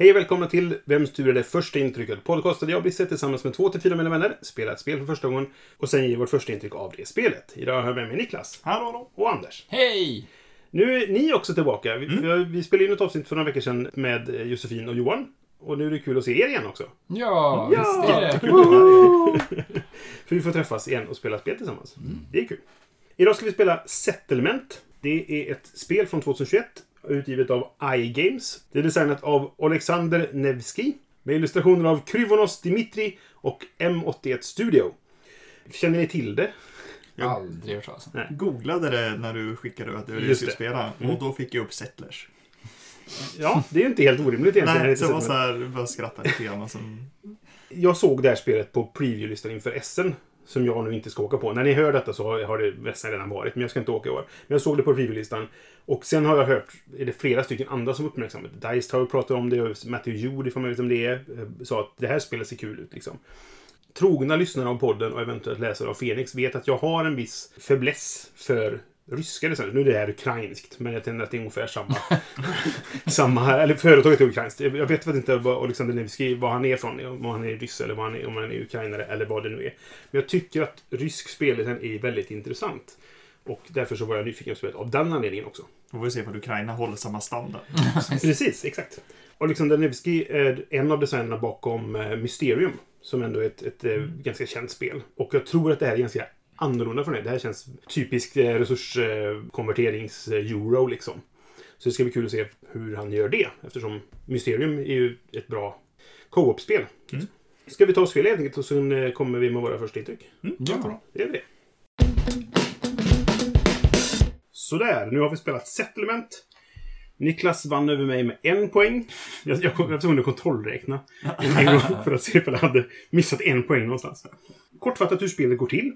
Hej och välkomna till Vems tur är det första intrycket? Podcasten där jag Bisse tillsammans med två till fyra mina vänner spelar ett spel för första gången och sen ger vårt första intryck av det spelet. Idag har jag med mig Niklas Hallå, hallå. och Anders. Hej! Nu är ni också tillbaka. Vi, vi, vi spelade in ett avsnitt för några veckor sedan med Josefin och Johan. Och nu är det kul att se er igen också. Ja, visst är det. För vi får träffas igen och spela spel tillsammans. Det är kul. Idag ska vi spela Settlement. Det är ett spel från 2021 utgivet av iGames. Det är designat av Alexander Nevsky med illustrationer av Kryvonos Dimitri och M81 Studio. Känner ni till det? Aldrig hört talas om. Googlade det när du skickade att du skulle det. spela Mm. och då fick jag upp Settlers. Ja, det är ju inte helt orimligt egentligen. Nej, så jag var så här, bara skrattade lite grann. sen- Jag såg det här spelet på preview-listan inför SN. Som jag nu inte ska åka på. När ni hör detta så har det nästan redan varit. Men jag ska inte åka i år. Men jag såg det på reviewlistan. Och sen har jag hört, är det flera stycken andra som uppmärksammat det. Dice Tower pratar om det och Matthew Judy, får man vet om det är, eh, sa att det här spelet ser kul ut liksom. Trogna lyssnare av podden och eventuellt läsare av Fenix vet att jag har en viss fäbless för ryska designer. Nu är det här ukrainskt, men jag tänker att det är ungefär samma. samma eller företaget är ukrainskt. Jag vet faktiskt inte vad Alexander Nevsky, var han är från. Om han är ryss eller han är, om han är ukrainare eller vad det nu är. Men jag tycker att rysk speldesign är väldigt intressant. Och därför så var jag nyfiken på spelet av den anledningen också. Då får vi se om Ukraina håller samma standard. Precis, exakt. Alexander Nevsky är en av designerna bakom eh, Mysterium. Som ändå är ett, ett eh, ganska känt spel. Och jag tror att det här är ganska annorlunda från det. Det här känns typiskt eh, resurskonverterings-euro liksom. Så det ska bli kul att se hur han gör det. Eftersom Mysterium är ju ett bra co-op-spel. Ska vi ta och spela helt enkelt och sen eh, kommer vi med våra första intryck? Ja. Det är det. Sådär, nu har vi spelat Settlement. Niklas vann över mig med en poäng. Jag, jag, jag var tvungen att kontrollräkna en gång för att se ifall jag hade missat en poäng någonstans. Kortfattat hur spelet går till.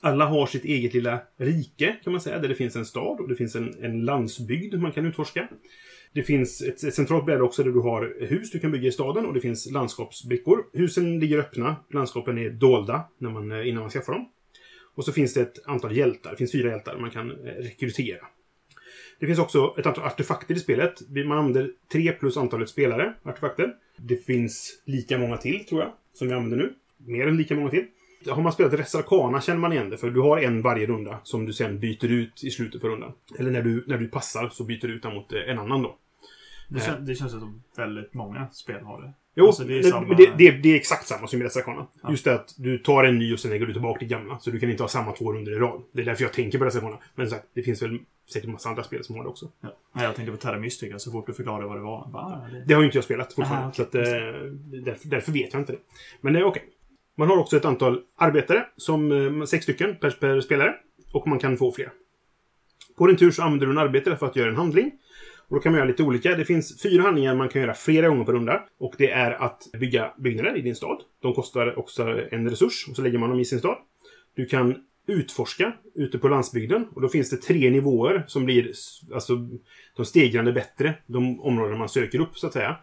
Alla har sitt eget lilla rike, kan man säga, där det finns en stad och det finns en, en landsbygd man kan utforska. Det finns ett, ett centralt bräde också där du har hus du kan bygga i staden och det finns landskapsbrickor. Husen ligger öppna, landskapen är dolda när man, eh, innan man skaffar dem. Och så finns det ett antal hjältar. Det finns fyra hjältar man kan eh, rekrytera. Det finns också ett antal artefakter i spelet. Man använder tre plus antalet spelare, artefakter. Det finns lika många till, tror jag, som vi använder nu. Mer än lika många till. Har man spelat Res Arcana känner man igen det, för du har en varje runda som du sen byter ut i slutet på rundan. Eller när du, när du passar så byter du ut den mot eh, en annan då. Det, kän, det känns som väldigt många spel har det. Jo, Alltså, det är samma- det, det, det är exakt samma som i Res Arcana. Ja. Just det att du tar en ny och sen lägger du tillbaka det gamla. Så du kan inte ha samma två runder i rad. Det är därför jag tänker på Res Arcana. Men så här, det finns väl säkert massa andra spel som har det också. Ja. Nej, jag tänkte på Terra Mystica så fort du förklarade vad det var. Bara, det... Det har ju inte jag spelat fortfarande. Aha, så okej. att, eh, därför, därför vet jag inte det. Men det är okej. Man har också ett antal arbetare, som eh, sex stycken per, per spelare. Och man kan få fler. På din tur så använder du en arbetare för att göra en handling. Och då kan man göra lite olika. Det finns fyra handlingar man kan göra flera gånger per runda. Och det är att bygga byggnader i din stad. De kostar också en resurs och så lägger man dem i sin stad. Du kan utforska ute på landsbygden. Och då finns det tre nivåer som blir alltså, de stegrande bättre. De områden man söker upp, så att säga.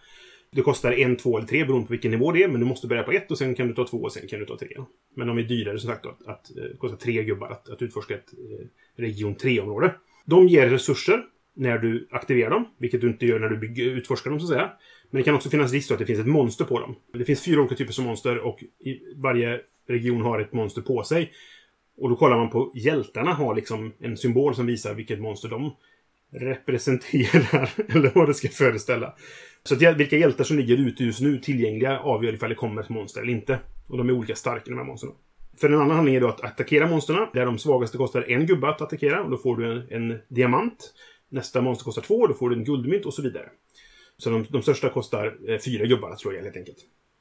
Det kostar en, två eller tre beroende på vilken nivå det är. Men du måste börja på ett och sen kan du ta två och sen kan du ta tre. Men de är dyrare som sagt. Då, att, att, det kostar tre gubbar att, att utforska ett eh, region 3-område. De ger resurser när du aktiverar dem. Vilket du inte gör när du bygger, utforskar dem så att säga. Men det kan också finnas risk att det finns ett monster på dem. Det finns fyra olika typer av monster och i varje region har ett monster på sig. Och då kollar man på hjältarna har liksom en symbol som visar vilket monster de representerar. Eller vad det ska föreställa. Så att vilka hjältar som ligger ute just nu tillgängliga avgör ifall det kommer ett monster eller inte. Och de är olika starka de här monstren. För en annan handling är då att attackera monstren. Där de svagaste kostar en gubbe att attackera. Och då får du en, en diamant. Nästa monster kostar två. Då får du en guldmynt och så vidare. Så de, de största kostar eh, fyra gubbar att slå ihjäl helt enkelt.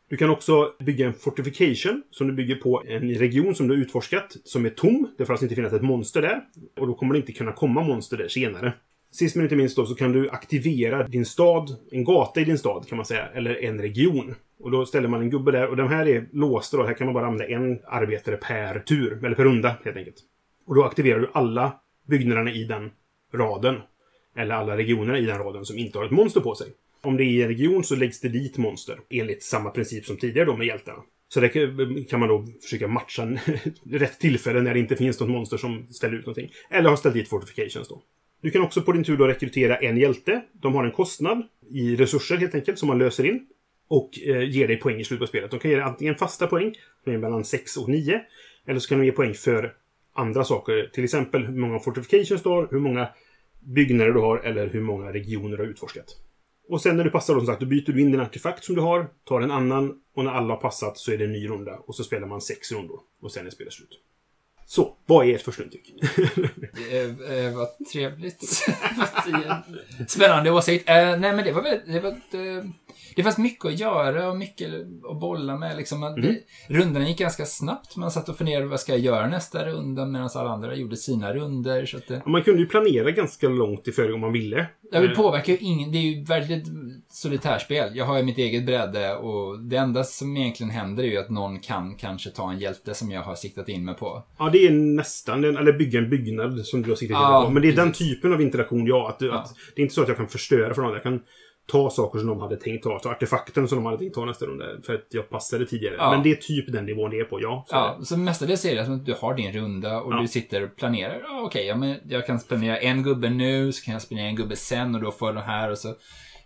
Du kan också bygga en fortification som du bygger på en region som du har utforskat som är tom. Det får alltså inte finnas ett monster där. Och då kommer det inte kunna komma monster där senare. Sist men inte minst då så kan du aktivera din stad, en gata i din stad kan man säga, eller en region. Och då ställer man en gubbe där och de här är låsta då. Här kan man bara använda en arbetare per tur, eller per runda helt enkelt. Och då aktiverar du alla byggnaderna i den raden. Eller alla regionerna i den raden som inte har ett monster på sig. Om det är en region så läggs det dit monster. Enligt samma princip som tidigare då med hjältarna. Så det kan- man då försöka matcha rätt tillfälle när det inte finns något monster som ställer ut någonting. Eller har ställt dit fortifications då. Du kan också på din tur då rekrytera en hjälte. De har en kostnad i resurser helt enkelt som man löser in. Och eh, ger dig poäng i slutet på spelet. De kan ge dig antingen fasta poäng, som är mellan 6 och 9. Eller så kan de ge poäng för andra saker. Till exempel hur många fortifications du har, hur många byggnader du har eller hur många regioner du har utforskat. Och sen när du passar då som sagt, då byter du in din artefakt som du har, tar en annan och när alla har passat så är det en ny runda. Och så spelar man sex rundor. Och sen är spelet slut. Så, vad är ert första intryck? Det eh, var trevligt. Spännande åsikt. Eh, nej, men det var väldigt... Det, var, ett, eh, det fanns mycket att göra och mycket att bolla med. Liksom. Man, det, gick ganska snabbt. Man satt och funderade vad ska jag göra nästa runda medan alla andra gjorde sina runder. Så att det, Man kunde ju planera ganska långt i förväg om man ville. Ja, det Eh, påverkar ju ingen. Det är ju väldigt solitärspel. Jag har ju mitt eget bräde och det enda som egentligen händer är ju att någon kan kanske ta en hjälte som jag har siktat in mig på. Ja, det är nästan, eller bygga en byggnad som du har siktat Ja, på. Men det är den typen av interaktion, ja. Att, Ja. att Det är inte så att jag kan förstöra för någon. Jag kan ta saker som de hade tänkt ta. Ta artefakten som de hade tänkt ta nästa runda. För att jag passade tidigare. Ja. Men det är typ den nivån det är på, ja. Så Ja, så mestadels är det som att du har din runda och Ja. du sitter och planerar. Ja, Okej, ja, men jag kan spendera en gubbe nu, så kan jag spendera en gubbe sen och då får jag den här och så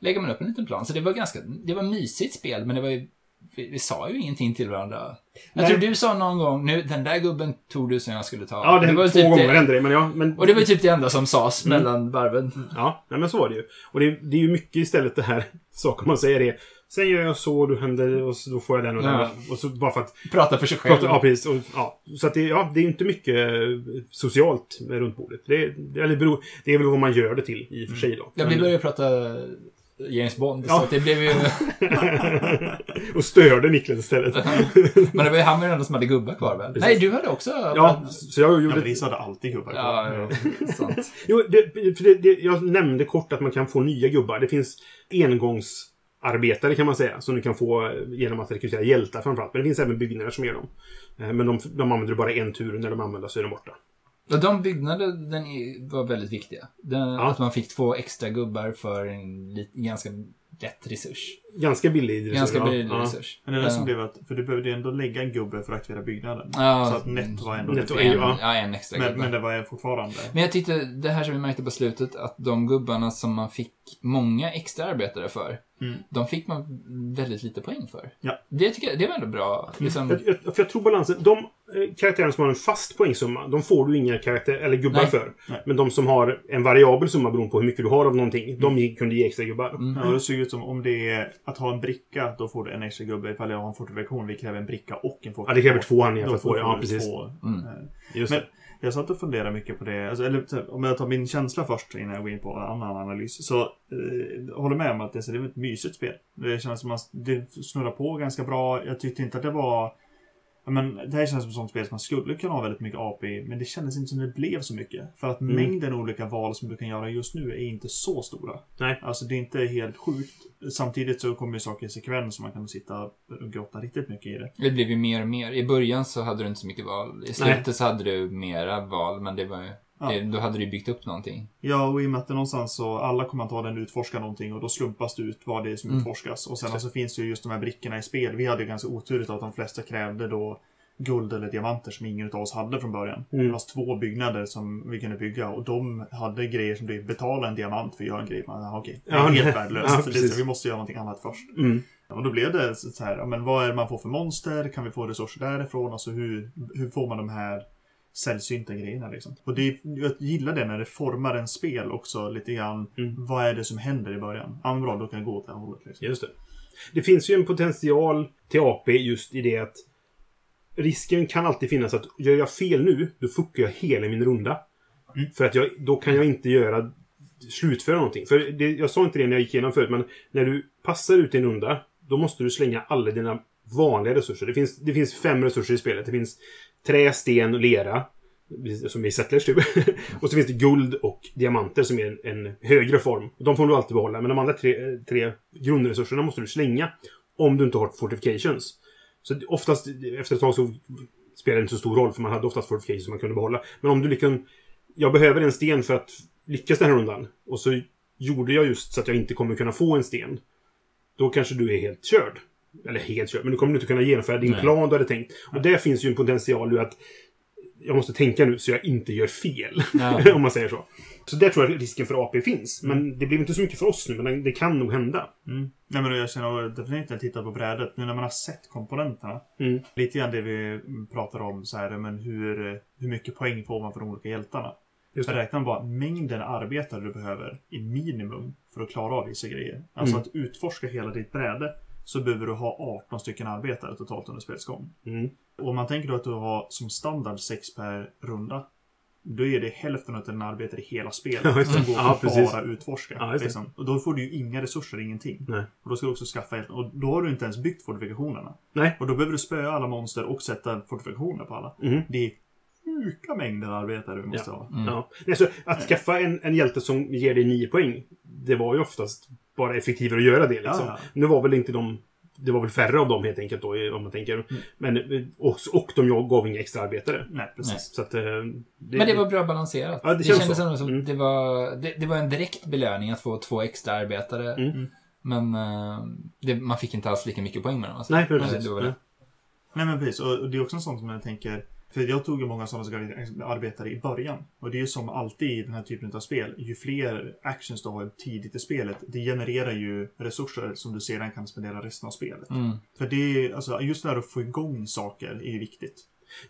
lägger man upp en liten plan. Så det var ganska, det var mysigt spel, men det var ju, vi, vi sa ju ingenting till varandra. Jag Nej. tror du sa någon gång, nu, den där gubben tog du som jag skulle ta. Ja, det, var var två typ gånger det, hände det. Men ja, men... Och det var ju typ det enda som sades Mm. mellan varven. Ja, men så var det ju. Och det, det är ju mycket istället det här saker man säger är Sen gör jag så, då händer och så, då får jag den och den. Ja. Och så bara för att... Prata för sig själv. Prata, ja, precis. Och, ja. Så att det, ja, det är inte mycket eh, socialt runt bordet. Det, det, eller det är väl vad man gör det till i och för sig då. Ja, vi började prata James Bond, Ja. så det blev ju... och störde Niklas istället. Men det var ju han var den enda som hade gubbar kvar väl? Precis. Nej, du hade också... ja, så jag Ja, gjorde... men Lisa hade alltid gubbar kvar. Ja, ja, sant. Jo, det, för det, det, jag nämnde kort att man kan få nya gubbar. Det finns engångsarbetare kan man säga. Som du kan få eh, genom att rekrytera hjältar framförallt. Men det finns även byggnader som gör dem. Eh, Men de, de använder du bara en tur. När de använder så är de borta. Och de byggnader den är, var väldigt viktiga. Den, Ja. Att man fick två extra gubbar för en lit, ganska lätt resurs. Ganska billig resurs, Ganska billig Ja. resurs. Men det är det som blev att, för du behövde ändå lägga en gubbe för att aktivera byggnaden. Ja, så att netto var ändå netto en, ja, en extra men, gubbe. men det var fortfarande... Men jag tyckte, det här som vi märkte på slutet, att de gubbarna som man fick många extra arbetare för, Mm. de fick man väldigt lite poäng för. Ja. Det tycker jag, det var ändå bra. Liksom, Jag, jag, för jag tror balansen. De eh, karaktärerna som har en fast poängsumma, de får du inga karaktär, eller gubbar Nej. för. Nej. Men de som har en variabel summa beroende på hur mycket du har av någonting, de ge- kunde ge extra gubbar. Mm. Ja, det såg ut som om det är att ha en bricka, då får du en extra gubbe. Ifall jag har en fortifikation, vi kräver en bricka och en fortifikation. Ja, det kräver två handlingar för att få Ja, precis. två. Mm. Eh, Just Men det jag satt och funderade mycket på det. Alltså, eller typ, om jag tar min känsla först innan jag går in på en annan analys. Så eh, håller med om att det, så det var ett mysigt spel. Det känns som att det snurrar på ganska bra. Jag tyckte inte att det var... Men det här känns som ett sånt spel som man skulle kunna ha väldigt mycket AP i, men det kändes inte som det blev så mycket. För att Mm. mängden olika val som du kan göra just nu är inte så stora. Nej. Alltså det är inte helt sjukt. Samtidigt så kommer ju saker i sekvens som man kan sitta och grotta riktigt mycket i det. Det blev ju mer och mer. I början så hade du inte så mycket val. I slutet så hade du mera val, men det var ju... Ja. Det, då hade du byggt upp någonting. Ja, och i och med att det någonstans så alla kommer att den utforska någonting och då slumpas det ut vad det är som Mm. utforskas. Och sen så finns det ju just de här brickorna i spel. Vi hade ju ganska oturligt att de flesta krävde då guld eller diamanter som ingen av oss hade från början. Mm. Det var två byggnader som vi kunde bygga och de hade grejer som det betala en diamant för att göra en grej. Man, okej, det är Ja, helt värdelöst. Ja, Så det, vi måste göra någonting annat först. Mm. Och då blev det så här, men vad är det man får för monster? Kan vi få resurser därifrån? Alltså hur, hur får man de här sällsynta grejerna liksom? Och det, jag gillar det när det formar en spel också lite grann. Mm. Vad är det som händer i början? Ja, men bra, då kan jag gå åt det här hållet. Liksom. Just det. Det finns ju en potential till AP just i det att risken kan alltid finnas att gör jag fel nu, då fuckar jag hela min runda. Mm. För att jag, då kan jag inte göra slutföra någonting. För det, jag sa inte det när jag gick igenom förut, men när du passar ut en runda, då måste du slänga alla dina vanliga resurser. Det finns, det finns fem resurser i spelet. Det finns trä, sten och lera. Som i Settlers typ. och så finns det guld och diamanter som är en, en högre form. De får du alltid behålla. Men de andra tre, tre grundresurserna måste du slänga. Om du inte har fortifications. Så oftast, efter ett tag så spelar det inte så stor roll, för man hade oftast fortifications som man kunde behålla. Men om du liksom... Jag behöver en sten för att lyckas den här rundan. Och så gjorde jag just så att jag inte kommer kunna få en sten. Då kanske du är helt körd. Eller helt körd, men du kommer inte kunna genomföra din Nej. plan du hade tänkt. Och där finns ju en potential ju att jag måste tänka nu så jag inte gör fel. Om man säger så. Så där tror jag risken för AP finns. Men det blir inte så mycket för oss nu, men det kan nog hända. Mm. Nej, men jag känner definitivt när jag tittar på brädet, nu när man har sett komponenterna. Mm. Lite grann det vi pratar om, så här, men hur, hur mycket poäng får man för de olika hjältarna? Just det. räknar bara mängden arbetare du behöver i minimum för att klara av vissa grejer. Alltså Mm. att utforska hela ditt bräde så behöver du ha 18 stycken arbetare totalt under spelets gång. Mm. Och om man tänker då att du har som standard 6 per runda. Då är det hälften av dina arbetare i hela spelet Ja, som går Ja, på precis. bara utforska. Ja, liksom. Och då får du ju inga resurser, ingenting. Nej. Och då ska du också skaffa hjälp. Och då har du inte ens byggt fortifikationerna. Nej. Och då behöver du spöa alla monster och sätta fortifikationer på alla. Mm. Det är sjuka mängder arbetare du måste ha. Ja. Nej, så att skaffa en, en hjälte som ger dig 9 poäng, det var ju oftast bara effektivare att göra det. Liksom. Ja, ja. Nu var väl inte de... Det var väl färre av dem helt enkelt då, om man tänker. Mm. Men, eh, och, och de gav inga extra arbetare. Nej, precis. Nej. Så att... eh, Det, Men det var bra balanserat. Ja, det det kändes ändå som Mm. det, var, det, det var en direkt belöning att få två extra arbetare. Mm. Men eh, det, man fick inte alls lika mycket poäng med dem. Alltså. Nej, Men precis. det var Nej. Nej men precis, och och det är också en sån som jag tänker För jag tog ju många sådana som arbetare i början. Och det är ju som alltid i den här typen av spel. Ju fler actions du har tidigt i spelet, det genererar ju resurser som du sedan kan spendera resten av spelet. Mm. För det är, alltså just det här att få igång saker är ju viktigt.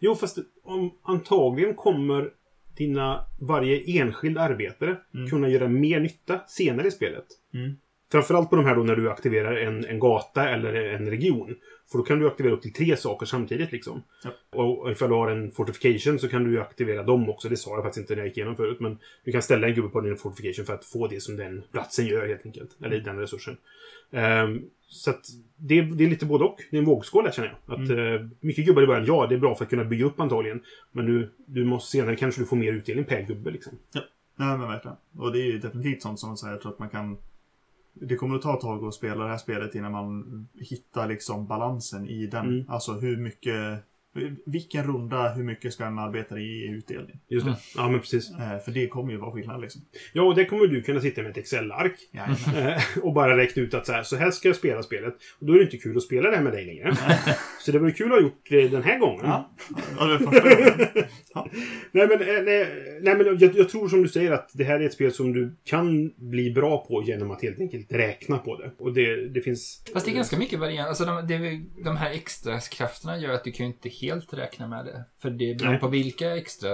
Jo, fast om, antagligen kommer dina, varje enskild arbetare Mm. kunna göra mer nytta senare i spelet. Mm. Framförallt på de här då när du aktiverar en, en gata eller en region. För då kan du aktivera upp till tre saker samtidigt liksom. Ja. Och ifall du har en fortification så kan du aktivera dem också. Det sa jag faktiskt inte när jag gick igenom förut. Men du kan ställa en gubbe på din fortification för att få det som den platsen gör helt enkelt. Eller den resursen. Ehm, så att det, det är lite både och. Det är en vågskål där känner jag. Att, eh, mycket gubbar i början, ja det är bra för att kunna bygga upp antagligen. Men du, du måste senare kanske du får mer utdelning per gubbe liksom. Nej men verkligen. Och det är ju definitivt sånt som så här, jag tror att man kan det kommer att ta ett tag att spela det här spelet innan man hittar liksom balansen i den. Mm. Alltså hur mycket, vilken runda, hur mycket ska en arbetare ge i utdelning? Just det. Mm. Ja men precis. Eh, för det kommer ju vara skillnad liksom. Ja, och det kommer du kunna sitta med ett Excel-ark. Eh, och bara räkna ut att så här, så här ska jag spela spelet. Och då är det inte kul att spela det här med dig längre. så det var ju kul att ha gjort det den här gången. Ja. Ja, det första gången. Nej, men, eh, nej, nej, men jag, jag tror som du säger att det här är ett spel som du kan bli bra på genom att helt enkelt räkna på det. Och det, det finns... Fast det är ganska mycket variant. Alltså de, det, de här extra krafterna gör att du kan ju inte helt räkna med det. För det Nej. beror på vilka extra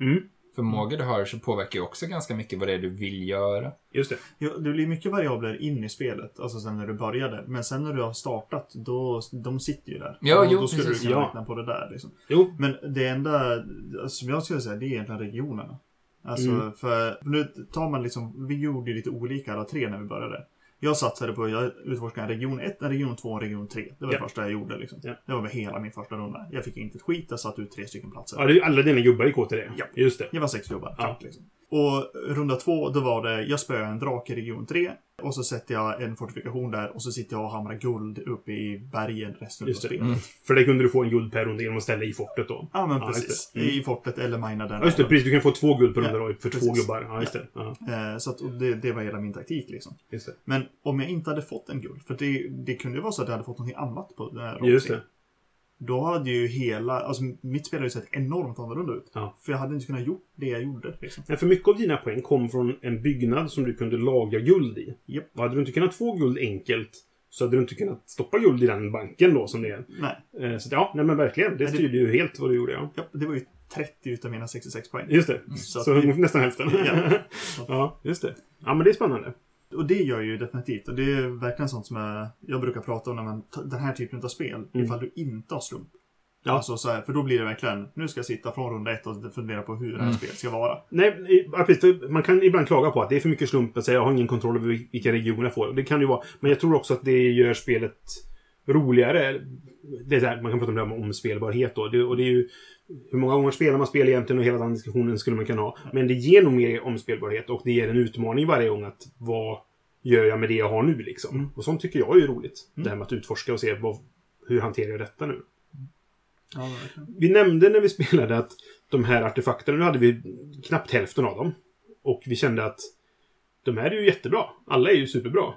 Mm, förmågor du har så påverkar ju också ganska mycket vad det är du vill göra. just det. Ja, det blir mycket variabler in i spelet, alltså sen när du började. Men sen när du har startat, då, de sitter ju där. Ja, och jo, då skulle precis. du kunna Ja. räkna på det där. Liksom. Jo, Men det enda som jag skulle säga, det är egentligen regionerna. Alltså, Mm. för nu tar man liksom, vi gjorde ju lite olika alla tre när vi började. Jag satsade på, jag utforskade en region 1, en region 2 och en region 3. Det var Ja. det första jag gjorde liksom. Ja. Det var hela min första runda. Jag fick inte ett skit, jag satte ut tre stycken platser. ja, det är alla dina gubbar gick åt till det. Ja. Just det. Det var sex jobbar. Ja. Liksom. Och runda två, då var det, jag spöar en drake i region 3. Och så sätter jag en fortifikation där och så sitter jag och hamrar guld uppe i bergen resten av det. spelet. Mm. För det kunde du få en guld per runda genom att ställa i fortet då. Ja men Ja, precis. det. Mm. I fortet eller mina den. Ja, just det. Precis. Du kan få två guld per Ja, runda då, för två precis. gubbar. Ja, just det. Ja, Eh, Så att, det, det var hela min taktik liksom. det. Men om jag inte hade fått en guld, för det, det kunde ju vara så att jag hade fått någonting annat på den här Just det. Då hade ju hela, alltså mitt spel hade ju sett enormt annorlunda ut. Ja. För jag hade inte kunnat gjort det jag gjorde liksom. Men för mycket av dina poäng kom från en byggnad som du kunde lagra guld i. Japp. Och hade du inte kunnat få guld enkelt så hade du inte kunnat stoppa guld i den banken då som det är. Nej, Eh, Så ja, nej men verkligen. Det styrde ju helt vad du gjorde, ja. ja, det var ju 30 utav mina 66 poäng. Just det. Så Så, att vi- nästan hälften. Ja. ja, just det. Ja, men det är spännande. Och det gör ju definitivt. Och det är verkligen sånt som jag, jag brukar prata om när man den här typen av spel. Mm. Ifall du inte har slump. Ja. Alltså så här, för då blir det verkligen, nu ska jag sitta från runda ett och fundera på hur det här Mm. spelet ska vara. Nej, precis. Man kan ibland klaga på att det är för mycket slump att säga jag har ingen kontroll över vil- vilka regioner jag får. Det kan ju vara. Men jag tror också att det gör spelet roligare. Det är så här, man kan prata om det här med omspelbarhet då. Det, och det är ju hur många gånger spelar man spel egentligen och hela den diskussionen skulle man kunna ha. Men det ger nog mer omspelbarhet och det ger en utmaning varje gång att vara gör jag med det jag har nu liksom? Mm. Och sånt tycker jag är ju roligt. Det här med att utforska och se vad, hur hanterar jag detta nu? Ja. Vi nämnde när vi spelade att de här artefakterna, nu hade vi knappt hälften av dem. Och vi kände att de här är ju jättebra. Alla är ju superbra.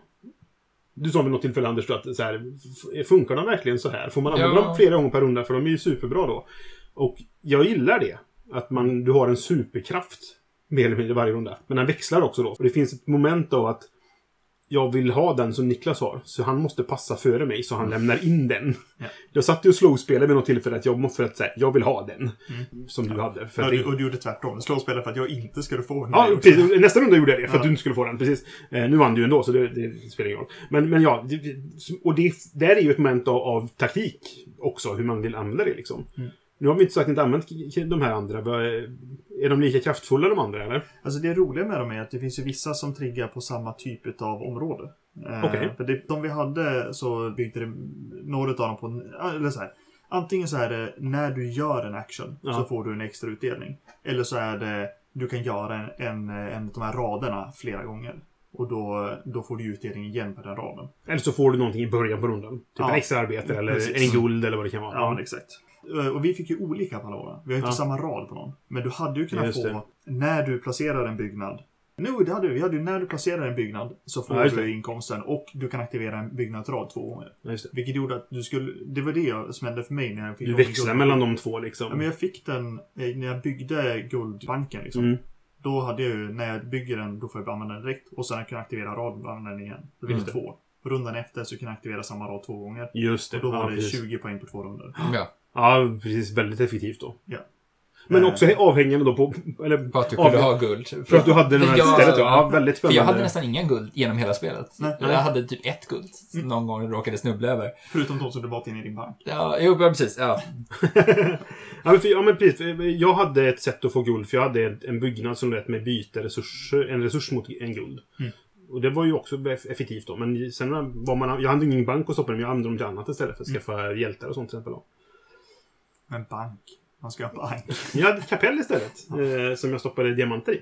Du sa vid något tillfälle Anders att så här, funkar de verkligen så här? Får man använda Ja. dem flera gånger per runda? För de är ju superbra då. Och jag gillar det. Att man, du har en superkraft mer eller mindre varje runda. Men den växlar också då. Och det finns ett moment av att jag vill ha den som Niklas har. Så han måste passa före mig så han lämnar in den. Ja. Jag satt ju och slowspelade vid något tillfälle att jag, för att säga, jag vill ha den. Som du hade. Ja, det, och du gjorde tvärtom. Du slår spelet för att jag inte skulle få den. Ja, precis. Nästa runda gjorde jag det för att Ja. du inte skulle få den. Precis. Eh, nu vann du ändå, så det, det spelar ingen roll. Men, men ja, det- och det där är ju ett moment av, av taktik också, hur man vill använda det liksom. Mm. Nu har vi inte sagt inte använt de här andra. Är de lika kraftfulla de andra, eller? Alltså det roliga med dem är att det finns ju vissa som triggar på samma typ av område. Eh, Okej. För det, de vi hade så byggde det några av dem på... Eller så här. Antingen så är det när du gör en action Ja. så får du en extra utdelning. Eller så är det du kan göra en, en, en av de här raderna flera gånger. Och då, då får du utdelning igen på den raden. Eller så får du någonting i början på rundan. Typ Ja. en extra arbete eller Precis. en guld eller vad det kan vara. Ja, exakt. Eh, Och vi fick ju olika på alla våra. Vi har inte Ja. samma rad på någon. Men du hade ju kunnat Just få det. när du placerar en byggnad. Nu, det hade vi. Vi hade ju när du placerar en byggnad så får Ja, du det. inkomsten och du kan aktivera en byggnadsrad två gånger. Vilket gjorde att du skulle... Det var det som hände för mig när jag fick Du växlar mellan de två liksom. Ja, men jag fick den eh, när jag byggde guldbanken liksom. Mm. Då hade jag ju, när jag bygger den, då får jag bara använda den direkt. Och sen kan jag aktivera raden och använda den igen. Då finns Mm. det två. Rundan efter så kan jag aktivera samma rad två gånger. Just det. Och då var ja, det precis. 20 poäng på två runder. Ja. Ja, precis. Väldigt effektivt då. Ja. Men Eh, också avhängande då på... Eller, På att du kunde ha guld. För att du hade den här jag, stället. Ja, väldigt För spännande. jag hade nästan inga guld genom hela spelet. Nej. jag hade typ ett guld. som Någon gång råkade snubbla över. Förutom de som du bad in i din bank. Ja, jo, ja, precis. Ja. Ja men, för, ja, men precis. För Jag hade ett sätt att få guld, för jag hade en, byggnad som lät mig byta resurser, en resurs mot en guld. Mm. Och det var ju också eff- effektivt då. Men sen var man... Jag hade ingen bank att stoppa dem, jag använde dem till annat istället. För att skaffa hjältar och sånt till exempel. Då. Men bank. Man ska ha en bank. Jag hade ett kapell istället. Eh, som jag stoppade diamanter i.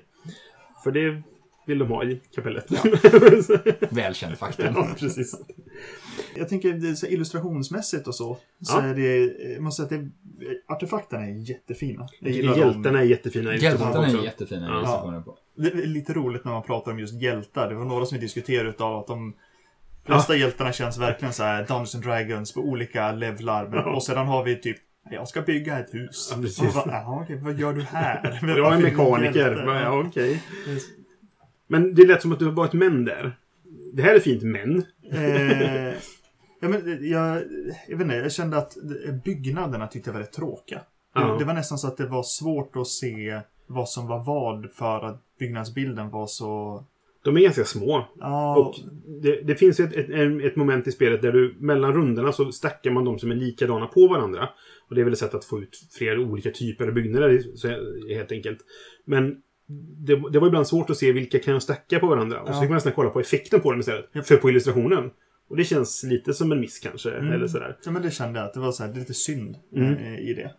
För det vill de ha i kapellet. Välkänd faktum. ja precis. Jag tänker det illustrationsmässigt och så. Så Ja. är det, jag måste säga att det, artefakterna är jättefina. Jag gillar Hjältarna dem. är jättefina. Hjältarna är jättefina Ja. illustrationer på. Det är lite roligt när man pratar om just hjältar. Det var några som vi diskuterade utav att de flesta hjältarna känns verkligen så här Dungeons and Dragons på olika levlar. Men, Ja. och sedan har vi typ jag ska bygga ett hus. Ja, precis. Bara, Jaha, okej, vad gör du här? Jag är mekaniker. hjälte? Ja, ja, okej. Men det lät som att du var ett män där. Det här är fint, men. Eh, ja, men jag, jag vet inte, jag kände att byggnaderna tyckte jag var rätt tråkiga. Ja. Det, det var nästan så att det var svårt att se vad som var vad för att byggnadsbilden var så... De är ganska små. Ja, Och det, det finns ett, ett, ett moment i spelet där du mellan rundorna så stackar man de som är likadana på varandra. Och det är väl ett sätt att få ut fler olika typer av byggnader så helt enkelt. Men det, det var ibland svårt att se vilka kan jag stacka på varandra. Och så Ja. fick man nästan kolla på effekten på dem istället. För på illustrationen. Och det känns lite som en miss kanske. Mm. Eller sådär. ja, men det kände jag att det var så här, lite synd Mm. eh, i det.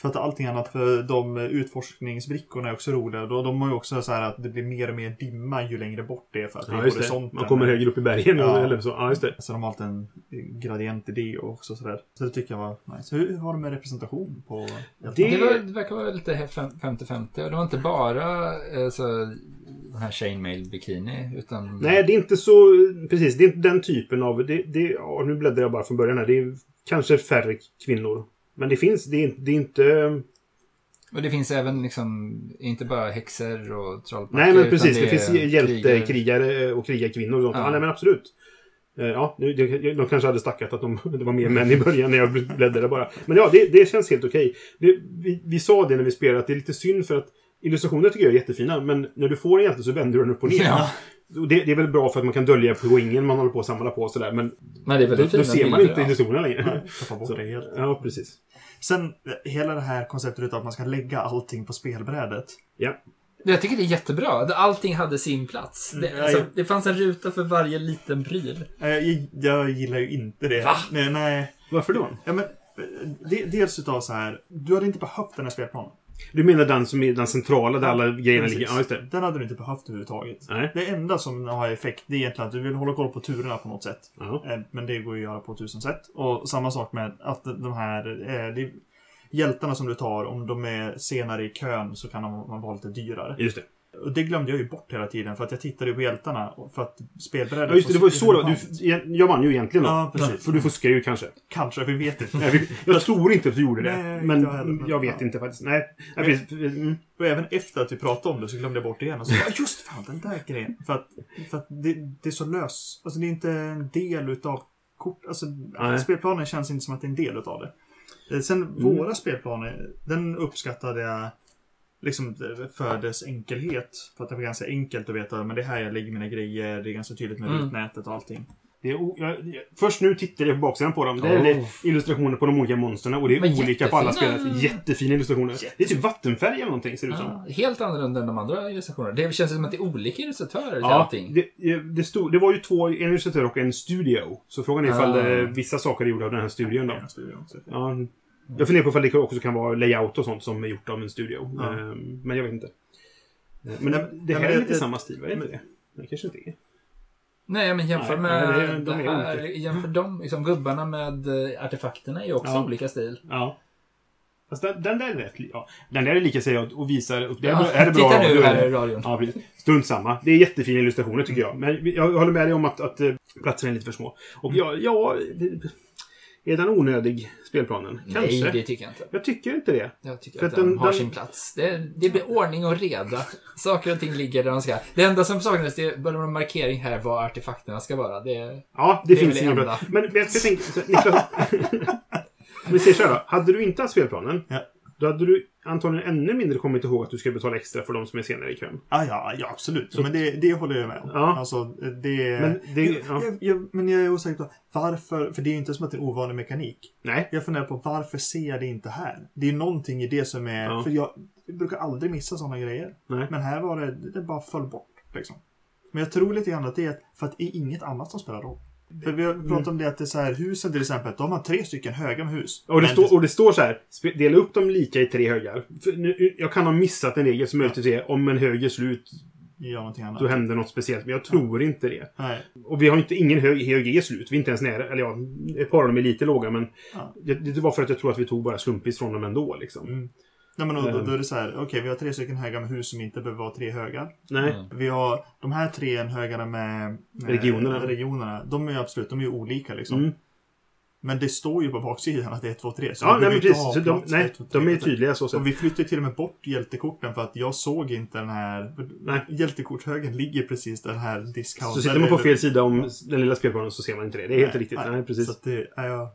För att allting annat, för de utforskningsbrickorna är också roliga. De, de har ju också så här att det blir mer och mer dimma ju längre bort det är för att det Ja, är just det. horisonten. Man kommer högre upp i bergen. Ja. Eller så. Ja, just det. Så de har alltid en gradient i det också sådär. Så det tycker jag var nice. Hur har de med representation på... Det- Det, var, det verkar vara lite fem- 50-50. Och det var inte bara eh, så, den här chainmail bikini, utan... Nej, det är inte så... Precis, det är inte den typen av... Det, det, ja, nu bläddrar jag bara från början här. Det är kanske färre kvinnor. Men det finns... Det är, det är inte... Och det finns även liksom, inte bara häxor och trollpackor. Nej, men precis. Det, är finns krigare. hjältekrigare och krigarkvinnor och sånt. Ja. Ja. nej, men absolut. Eh, Ja, nu- det- de kanske hade stackat att de, det var mer män i början när jag bläddrade bara. Men ja, det, det känns helt okej. Det, vi, vi sa det när vi spelade att det är lite synd för att illustrationer tycker jag är jättefina, men när du får en hjälte så vänder du den upp och ner. Ja. Och Det, det är väl bra för att man kan dölja poängen man håller på att samla på och sådär, men Nej, det är då, väldigt då fina ser man bilder, inte ja. illustrationerna längre. Nej, tappa bort Så, det helt. ja, precis. Sen eh, hela det här konceptet utav att man ska lägga allting på spelbrädet. Ja. Jag tycker det är jättebra. Allting hade sin plats. Det, Mm, alltså, ja, det fanns en ruta för varje liten pryl. Eh, Jag, jag gillar ju inte det. Va? Nej, nej. Varför då? Ja, men, eh, de, dels utav så här, du hade inte behövt den här spelplanen. Du menar den som är den centrala där alla grejerna ligger? Ja, just det. Den hade du inte behövt överhuvudtaget. Nej. Det enda som har effekt det är egentligen att du vill hålla koll på turerna på något sätt. Ja. Eh, Men det går ju att göra på tusen sätt. Och samma sak med att de här eh, det, hjältarna som du tar, om de är senare i kön så kan de vara lite dyrare. Just det. Och det glömde jag ju bort hela tiden för att jag tittade ju på hjältarna för att spelbrädan Ja, just det. Det var ju så relevant. Du, jag vann ju egentligen då. Ja, precis. För du fuskar ju kanske. Kanske, vi vet inte. Jag, jag tror inte att du gjorde det. Nej, men jag heller, men jag vet fan. inte faktiskt. Nej. Precis. Mm. Och även efter att vi pratade om det så glömde jag bort det igen. Och så bara, just fan, den där grejen. För att, för att det, det är så lös. Alltså det är inte en del utav kort. Alltså Nej. spelplanen känns inte som att det är en del utav det. Eh, Sen Mm. våra spelplaner, den uppskattade jag liksom för dess enkelhet. För att det var ganska enkelt att veta, men det är här jag lägger mina grejer. Det är ganska tydligt med Mm. rutnätet och allting. Det är jag, först nu tittar jag på baksidan på dem. Det är Oh. illustrationer på de olika monstren och det är Men olika på alla jättefina. spelare. Jättefina illustrationer. Det är typ vattenfärg eller någonting ser det ut som. Ja, helt annorlunda än de andra illustrationerna. Det känns som att det är olika illustratörer till Ja, allting. det, det, stod, det var ju två, en illustratör och en studio. Så frågan är ifall Ah. eh, vissa saker är gjorda av den här studion då. Ja, studion. Ja, jag funderar på ifall det också kan vara layout och sånt som är gjort av en studio. Ja. Ehm, Men jag vet inte. Eh, Men Nej, det, här nej, är lite det- samma stil, vad är det det? Det kanske inte är. Nej, men jämför Nej, med nej, de här. Jämför dem, liksom, gubbarna med eh, artefakterna är ju också Ja. olika stil. Ja. Fast den, den där är rätt... Ja, den där är lika säger jag och visar upp. Det är, Ja, är det bra titta nu radio. här i radion. Ja, precis. Strunt samma. Det är jättefina illustrationer tycker jag. Men jag håller med dig om att, att eh, platserna är lite för små. Och ja, ja... det- Är den onödig, spelplanen? Kanske. Nej, det tycker jag inte. Jag tycker inte det. Jag tycker För att att den- den har den- sin plats. Det, det blir ordning och reda. Saker och ting ligger där de ska. Det enda som saknades, det var en markering här var artefakterna ska vara. Det, Ja, det, Det finns bra. enda. Men jag, jag tänker, så, Niklas. Om vi säger så här då. Hade du inte haft spelplanen, Ja. då hade du antagligen ännu mindre kommit ihåg att du ska betala extra för de som är senare i kön. Ah, ja, ja, absolut. Men det, det håller jag med om. Ja. Alltså, det... Men det- jag, ja. jag, jag, men jag är osäker på varför, för det är ju inte som att det är en ovanlig mekanik. Nej. Jag funderar på varför ser jag det inte här? Det är någonting i det som är... Ja. För jag, jag brukar aldrig missa sådana grejer. Nej. Men här var det, det bara föll bort. Liksom. Men jag tror lite grann att det är för att det är inget annat som spelar roll. För vi har pratat om det att det är så här, husen till exempel, de har tre stycken höga med hus. Och det, Men står, och det står så här. Dela upp dem lika i tre högar. För nu, jag kan ha missat en regel som möjligtvis är om en hög är slut, gör då händer något speciellt. Men jag tror inte det. Nej. Och vi har inte, ingen hög, hög är slut. Vi är inte ens nära. Eller ja, ett par av dem är lite låga men Ja. det, det var för att jag tror att vi tog bara slumpvis från dem ändå liksom. Mm. Nej, men då, då, Ehm. då är det så här, okej, vi har tre stycken högar med hus som inte behöver vara tre högar. Nej. Mm. Vi har de här tre högarna med, med Regionerna. regionerna. De är ju absolut, de är ju olika liksom. Mm. Men det står ju på baksidan att det är 1, 2, 3. Så Ja, nej, men precis. Så de, nej, 1, 2, 3, de är tydliga så sätt. Och vi flyttade till och med bort hjältekorten för att jag såg inte den här... Nej. Hjältekortshögen ligger precis där den här discount. Så sitter man på fel sida om den lilla spelplanen så ser man inte det. Det är helt riktigt. Nej, Så precis. att det är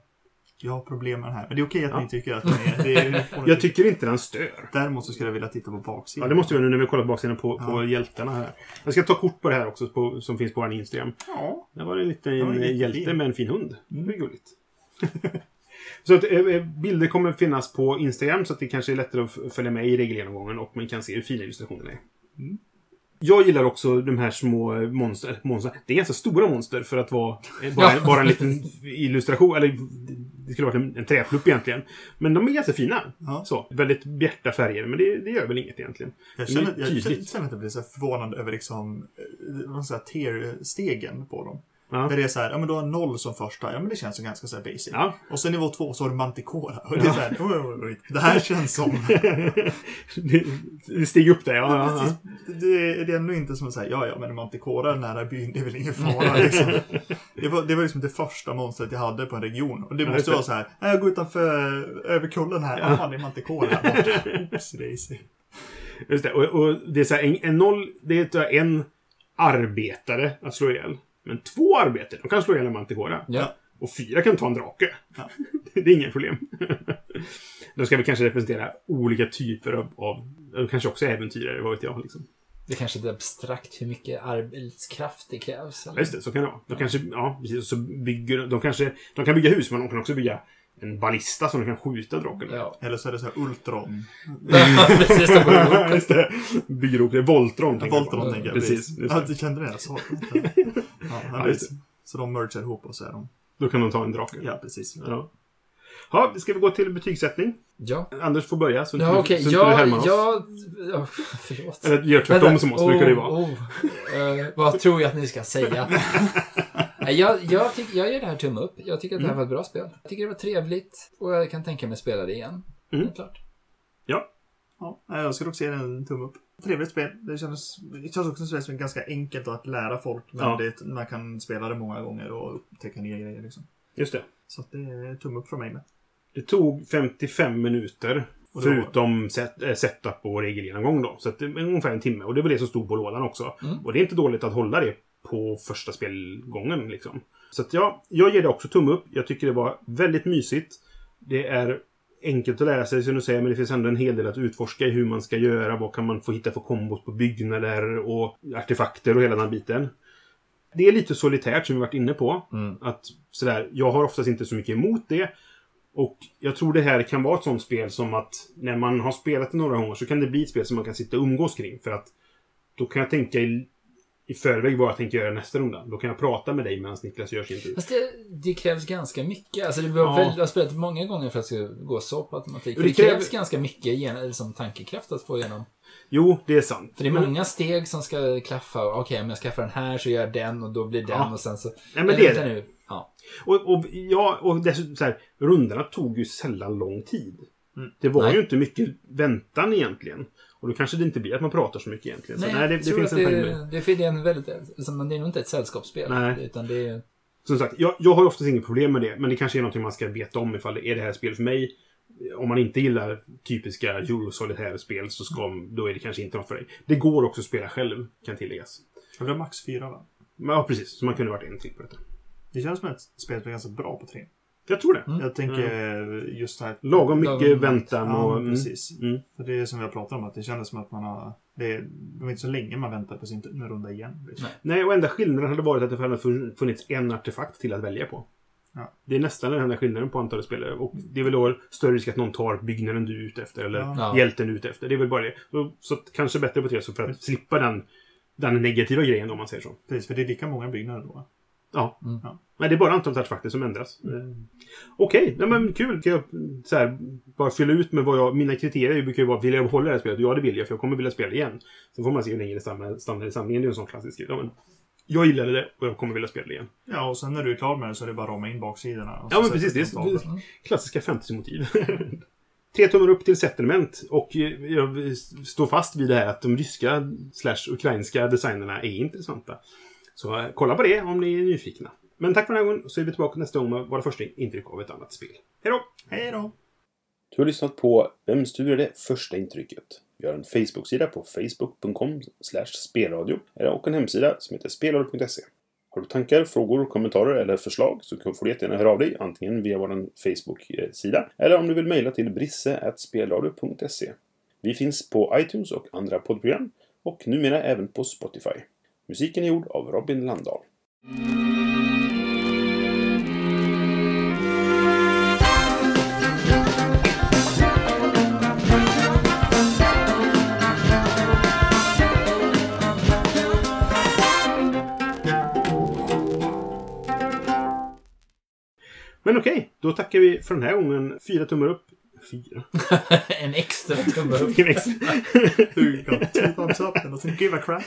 jag... Har problem med den här. Men det är okej att Ja. ni tycker att den är... Det är Jag tycker inte den stör. Däremot så skulle jag vilja titta på Ja, baksidan. det måste vi nu när vi kollar på baksidan på, på Ja. hjältarna här. Jag ska ta kort på det här också på, som finns på vår Instagram. Ja. Där var det en liten Ja, hjälte med en fin hund. Mm. Det är gulligt. så att, eh, bilder kommer finnas på Instagram så att det kanske är lättare att följa med i regelgenomgången och man kan se hur fina illustrationerna är. Mm. Jag gillar också de här små monster, monster. Det är ganska stora monster för att vara eh, bara, Ja. bara en liten illustration. Eller det skulle varit en, en träplupp egentligen. Men de är ganska fina. Ja. Så, väldigt bjärta färger, men det, det gör väl inget egentligen. Jag känner, jag känner, att jag blir så här förvånad över liksom, eh, ska jag säga, tier-stegen på dem. Ja. Där det är så här, ja men du har noll som första, ja men det känns som ganska så här basic. Ja. Och sen nivå två så har du Manticora. Och det är så här, oj, oj, oj, det här känns som... det, det stiger upp där, ja. ja. Precis, det, det är ändå inte som att säga, ja ja men Manticora nära byn, det är väl ingen fara liksom. Det var, det var liksom det första monstret jag hade på en region. Och det måste det. vara så här, "Nej, jag går utanför, över kullen här, ja fan det är Manticora här borta. Oops, Daisy. Just det. Och, och det är så här, en, en noll, det är en arbetare att slå ihjäl. Men två arbetare, de kan slå ihjäl en manticora. Ja. Och fyra kan ta en drake. Ja. det är inga problem. de ska väl kanske representera olika typer av, av kanske också äventyrare, vad vet jag. Liksom. Det kanske är abstrakt hur mycket arbetskraft det krävs. Eller? Just det, så kan det vara. De kanske, ja, precis. Så bygger, de, kanske, de kan bygga hus, men de kan också bygga en ballista som de kan skjuta draken med. Ja. Eller så är det så här Ultron. Precis, de går ihop. Just det. Bygger ihop det. Voltron. Ja, tänker jag Voltron på. tänker jag. Precis. Just Ja, det. du kände det? Jag sa det inte. Ja, Ja, just så de mergar ihop och så är de... Då kan de ta en drake. Ja, precis. Ja. Ja, ska vi gå till betygssättning? Ja. Anders får börja, så, Ja, inte- okej. så inte du Ja, härmar oss. ja, ja, förlåt. Eller gör tvärtom Vänta. som oss, brukar det ju vara. Oh, oh. Eh, vad tror jag att ni ska säga? Jag, jag, tyck, jag ger det här tumme upp. Jag tycker att det här Mm. var ett bra spel. Jag tycker det var trevligt och jag kan tänka mig att spela det igen. Mm. Klart. Ja, Ja, jag skulle också ge den en tumme upp. Trevligt spel. Det känns, det känns också som ett ganska enkelt att lära folk. Men Ja. det, man kan spela det många gånger och upptäcka nya grejer. Liksom. just det. Så det är tumme upp från mig med. Det tog 55 minuter. Förutom set, äh, setup och regelgenomgång då. Så det är ungefär en timme. Och det var det som stod på lådan också. Mm. Och det är inte dåligt att hålla det på första spelgången liksom. Så att ja, jag ger det också tumme upp. Jag tycker det var väldigt mysigt. Det är enkelt att lära sig som du säger, men det finns ändå en hel del att utforska i hur man ska göra. Vad kan man få hitta för kombos på byggnader och artefakter och hela den här biten. Det är lite solitärt som vi varit inne på. Mm. Att sådär, jag har oftast inte så mycket emot det. Och jag tror det här kan vara ett sånt spel som att när man har spelat det några gånger så kan det bli ett spel som man kan sitta och umgås kring. För att då kan jag tänka i, i förväg vad jag tänker göra nästa runda. Då kan jag prata med dig medan Niklas gör sin tur. Fast det, det krävs ganska mycket. Alltså det behöver Ja. har spelat många gånger för att det ska gå så på automatik. För Det det krävs kräver- ganska mycket gen, som tankekraft att få igenom. Jo, det är sant. För det är Men- många steg som ska klaffa. Okej, om jag skaffar den här så gör jag den och då blir den Ja. och sen så... Nej, men det är det. Nu. Ja. Och, och, ja, och dessutom så här, rundorna tog ju sällan lång tid. Mm. Det var Nej. ju inte mycket väntan egentligen. Och då kanske det inte blir att man pratar så mycket egentligen. Så, Nej, nej, det, det finns en poäng det, med det. det, är en väldigt... Liksom, det är nog inte ett sällskapsspel. Nej. Utan det är... Som sagt, jag, jag har oftast inget problem med det. Men det kanske är någonting man ska veta om ifall det är det här spel för mig. Om man inte gillar typiska Euro-solitärspel så ska, då är det kanske inte något för dig. Det går också att spela själv, kan tilläggas. Det var max fyra va? Men, ja, precis. Så man kunde varit en till på detta. Det känns som ett spel som är ganska bra på tre. Jag tror det. Mm. Jag tänker just det här. Lagom mycket Lagom- väntan och... Ja, mm, precis. Mm. För det är som vi har pratat om, att det kändes som att man har... Det, är- det var inte så länge man väntar på sin runda igen. Liksom. Nej, och enda skillnaden hade varit att det hade fun- funnits en artefakt till att välja på. Ja. Det är nästan den enda skillnaden på antalet spelare. Och det är väl då större risk att någon tar byggnaden du är ute efter. Eller Ja. Hjälten du är ute efter. Det är väl bara det. Så, så kanske bättre på tre, så för att slippa den, den negativa grejen om man säger så. Precis, för det är lika många byggnader då. Ja. Mm. Ja. Men det är bara antalet som ändras. Eh, Okej, nej men kul. Kan jag så här, bara fylla ut med vad jag... Mina kriterier brukar ju vara, vill jag behålla det här spelet? Ja, det vill jag, för jag kommer vilja spela igen. Sen får man se hur länge det stannar, i samlingen. Det är ju en sån klassisk grej. Ja, men jag gillade det och jag kommer vilja spela det igen. Ja, och sen när du är klar med det så är det bara att rama in baksidorna. Ja, men precis. Det är det klassiska fantasymotiv. Tre tummar upp till Settlement. Och eh, jag står fast vid det här att de ryska slash ukrainska designerna är intressanta. Så eh, kolla på det om ni är nyfikna. Men tack för den här gången, så är vi tillbaka nästa gång med våra första intryck av ett annat spel. Hej då! Hej då! Du har lyssnat på Vem studerar det första intrycket? Vi har en Facebook-sida på facebook.com spelradio och en hemsida som heter spelradio.se. Har du tankar, frågor, kommentarer eller förslag så får du jättegärna höra av dig antingen via vår Facebook-sida eller om du vill mejla till brisse.spelradio.se. Vi finns på iTunes och andra poddprogram och numera även på Spotify. Musiken är gjord av Robin Landahl. Men okej, då tackar vi för den här gången. Fyra tummar upp. Fyra? en extra tumme upp. Vilken extra. Hur gott? Two thumbs up and doesn't give a crap.